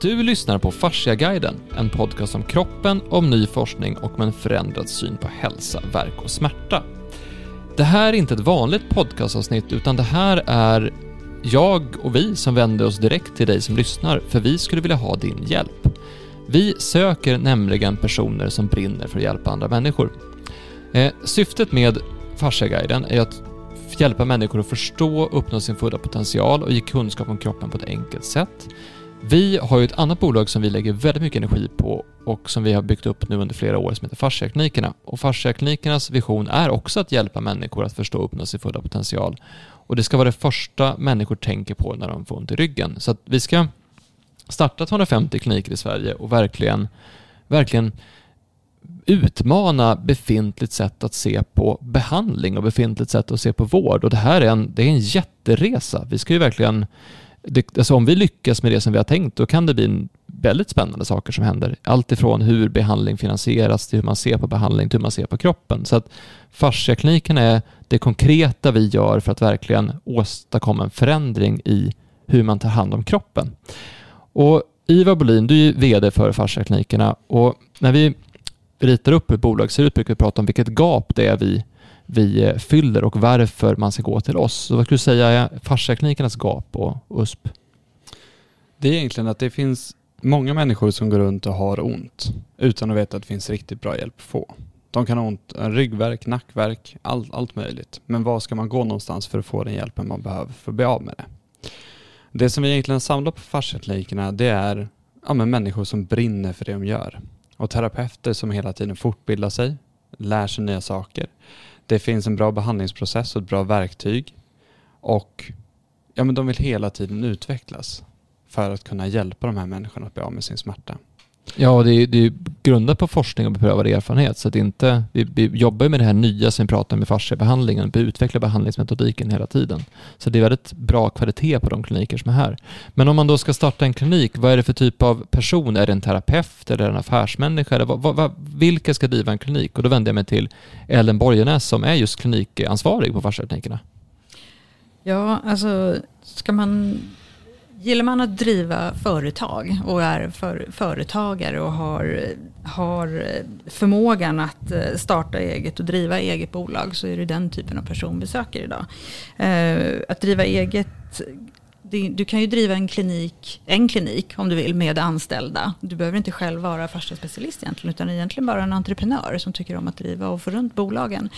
Du lyssnar på Fasciaguiden, en podcast om kroppen, om ny forskning och med en förändrad syn på hälsa, verk och smärta. Det här är inte ett vanligt podcastavsnitt, utan det här är jag och vi som vänder oss direkt till dig som lyssnar, för vi skulle vilja ha din hjälp. Vi söker nämligen personer som brinner för att hjälpa andra människor. Eh, syftet med Fasciaguiden är att hjälpa människor att förstå och uppnå sin fulla potential och ge kunskap om kroppen på ett enkelt sätt. Vi har ju ett annat bolag som vi lägger väldigt mycket energi på och som vi har byggt upp nu under flera år som heter Fasciaklinikerna. Och Fasciaklinikernas vision är också att hjälpa människor att förstå och uppnå sin fulla potential. Och det ska vara det första människor tänker på när de får ont i ryggen. Så att vi ska starta 250 kliniker i Sverige och verkligen, verkligen utmana befintligt sätt att se på behandling och befintligt sätt att se på vård. Och det här är en, det är en jätteresa. Vi ska ju verkligen det, alltså om vi lyckas med det som vi har tänkt, då kan det bli en väldigt spännande saker som händer. Allt ifrån hur behandling finansieras till hur man ser på behandling till hur man ser på kroppen. Så att fasciakliniken är det konkreta vi gör för att verkligen åstadkomma en förändring i hur man tar hand om kroppen. Och Ivar Bolin, du är VD för fasciaklinikerna och när vi ritar upp hur bolag ser ut brukar vi prata om vilket gap det är vi vi eh, fyller och varför man ska gå till oss. Så vad skulle du säga är fasciaklinikernas gap och USP? Det är egentligen att det finns många människor som går runt och har ont utan att veta att det finns riktigt bra hjälp att få. De kan ha ont, eh, ryggverk, nackverk, all, allt möjligt. Men var ska man gå någonstans för att få den hjälpen man behöver för att bli av med det? Det som vi egentligen samlar på fasciaklinikerna det är ja, men människor som brinner för det de gör. Och terapeuter som hela tiden fortbildar sig, lär sig nya saker det finns en bra behandlingsprocess och ett bra verktyg. Och ja, men de vill hela tiden utvecklas för att kunna hjälpa de här människorna att bli av med sin smärta. Ja, det är, det är grundat på forskning och beprövad erfarenhet. Så att inte, vi, vi jobbar med det här nya som vi pratar om i fasciabehandlingen, vi utvecklar behandlingsmetodiken hela tiden. Så det är väldigt bra kvalitet på de kliniker som är här. Men om man då ska starta en klinik, vad är det för typ av person? Är det en terapeut eller en affärsmänniska? Eller vad, vad, vilka ska driva en klinik? Och då vänder jag mig till Ellen Borgenäs som är just klinikansvarig på fasciaklinikerna. Ja, alltså ska man Gillar man att driva företag och är för, företagare och har, har förmågan att eh, starta eget och driva eget bolag så är det den typen av person vi söker idag. Eh, att driva eget du kan ju driva en klinik, en klinik om du vill med anställda. Du behöver inte själv vara första specialist egentligen utan egentligen bara en entreprenör som tycker om att driva och få runt bolagen.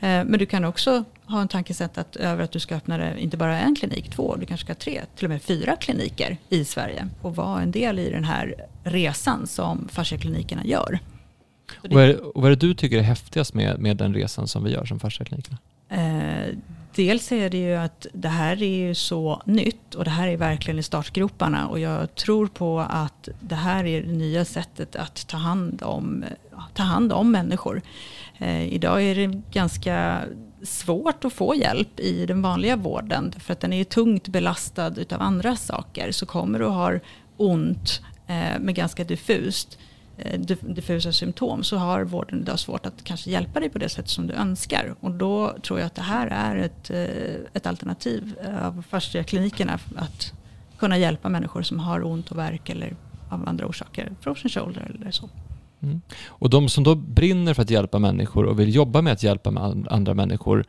Eh, men du kan också ha en tankesätt att, över att du ska öppna inte bara en klinik, två, du kanske ska ha tre, till och med fyra kliniker i Sverige och vara en del i den här resan som fasciaklinikerna gör. Och vad, är, och vad är det du tycker är häftigast med, med den resan som vi gör som fasciaklinikerna? Eh, dels är det ju att det här är ju så nytt och det här är verkligen i startgroparna och jag tror på att det här är det nya sättet att ta hand om, ta hand om människor. Eh, idag är det ganska svårt att få hjälp i den vanliga vården för att den är tungt belastad av andra saker. Så kommer du och har ont eh, med ganska diffust Eh, Eh, diffusa symptom så har vården idag svårt att kanske hjälpa dig på det sätt som du önskar. Och då tror jag att det här är ett, eh, ett alternativ eh, av fasciaklinikerna att kunna hjälpa människor som har ont och värk eller av andra orsaker, frozen shoulder eller så. Mm. Och de som då brinner för att hjälpa människor och vill jobba med att hjälpa andra människor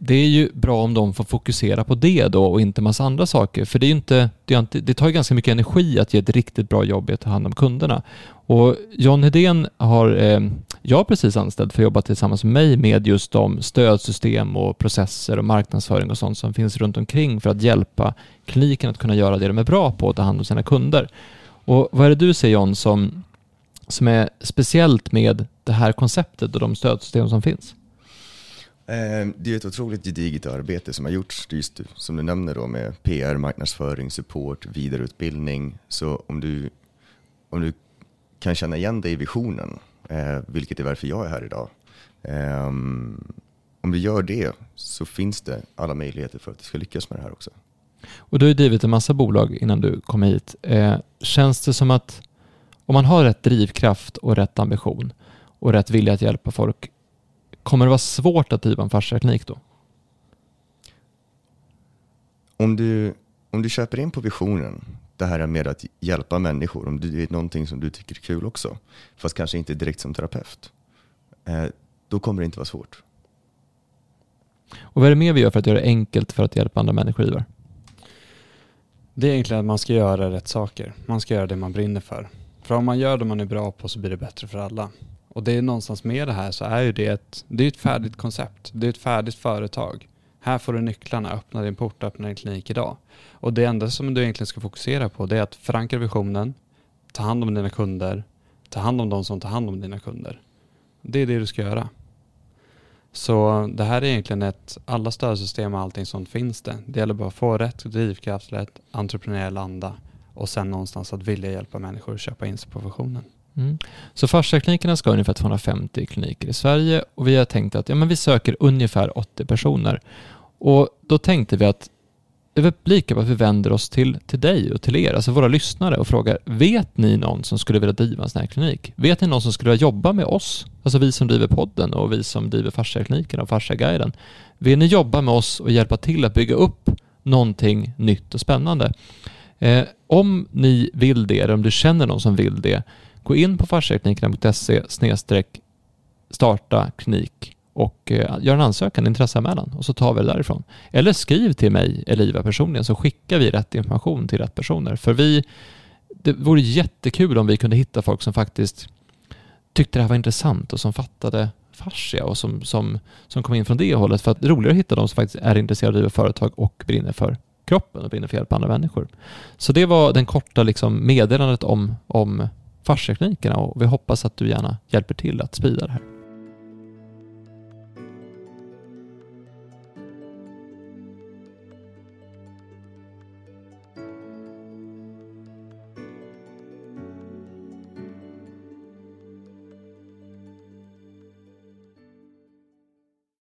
det är ju bra om de får fokusera på det då och inte massa andra saker. För det, är inte, det, tar ju ganska mycket energi att ge ett riktigt bra jobb i att ta hand om kunderna. Och John Hedén har eh, jag precis anställd för att jobba tillsammans med mig med just de stödsystem och processer och marknadsföring och sånt som finns runt omkring för att hjälpa kliniken att kunna göra det de är bra på och ta hand om sina kunder. Och vad är det du ser John som, som är speciellt med det här konceptet och de stödsystem som finns? Eh, det är ett otroligt gediget arbete som har gjorts, just som du nämner då med PR, marknadsföring, support, vidareutbildning. Så om du, om du kan känna igen dig i visionen, eh, vilket är varför jag är här idag. Eh, om du gör det så finns det alla möjligheter för att du ska lyckas med det här också. Och du har ju drivit en massa bolag innan du kom hit. Känns det som att om man har rätt drivkraft och rätt ambition och rätt vilja att hjälpa folk, Kommer det vara svårt att driva en fasciaklinik då? Om du, om du köper in på visionen, det här är med att hjälpa människor, om det är någonting som du tycker är kul också, fast kanske inte direkt som terapeut, eh, då kommer det inte vara svårt. Och vad är det mer vi gör för att göra det enkelt för att hjälpa andra människor, Ivar? Det är egentligen att man ska göra rätt saker. Man ska göra det man brinner för. För om man gör det man är bra på så blir det bättre för alla. Och det är någonstans med det här så är ju det ett, det är ett färdigt koncept. Det är ett färdigt företag. Här får du nycklarna, öppna din port, öppna din klinik idag. Och det enda som du egentligen ska fokusera på det är att förankra visionen, ta hand om dina kunder, ta hand om de som tar hand om dina kunder. Det är det du ska göra. Så det här är egentligen ett, alla stödsystem och allting sånt finns det. Det gäller bara att få rätt drivkraft, rätt entreprenöriell anda och sen någonstans att vilja hjälpa människor att köpa in sig på visionen. Mm. Så fasciaklinikerna ska ha ungefär 250 kliniker i Sverige och vi har tänkt att ja, men vi söker ungefär 80 personer. Och då tänkte vi att det är lika bra att vi vänder oss till, till dig och till er, alltså våra lyssnare och frågar, vet ni någon som skulle vilja driva en sån här klinik? Vet ni någon som skulle vilja jobba med oss? Alltså vi som driver podden och vi som driver farsakliniken och fasciaguiden. Vill ni jobba med oss och hjälpa till att bygga upp någonting nytt och spännande? Eh, om ni vill det, eller om du känner någon som vill det, gå in på fasciaklinikerna.se starta klinik och eh, gör en ansökan, intresseanmälan och så tar vi det därifrån. Eller skriv till mig eller Iva personligen så skickar vi rätt information till rätt personer. För vi, det vore jättekul om vi kunde hitta folk som faktiskt tyckte det här var intressant och som fattade fascia och som, som, som kom in från det hållet. För att det är roligare att hitta de som faktiskt är intresserade av att driva företag och brinner för kroppen och brinner för hjälp andra människor. Så det var den korta liksom meddelandet om, om farsteknikerna och vi hoppas att du gärna hjälper till att sprida det här.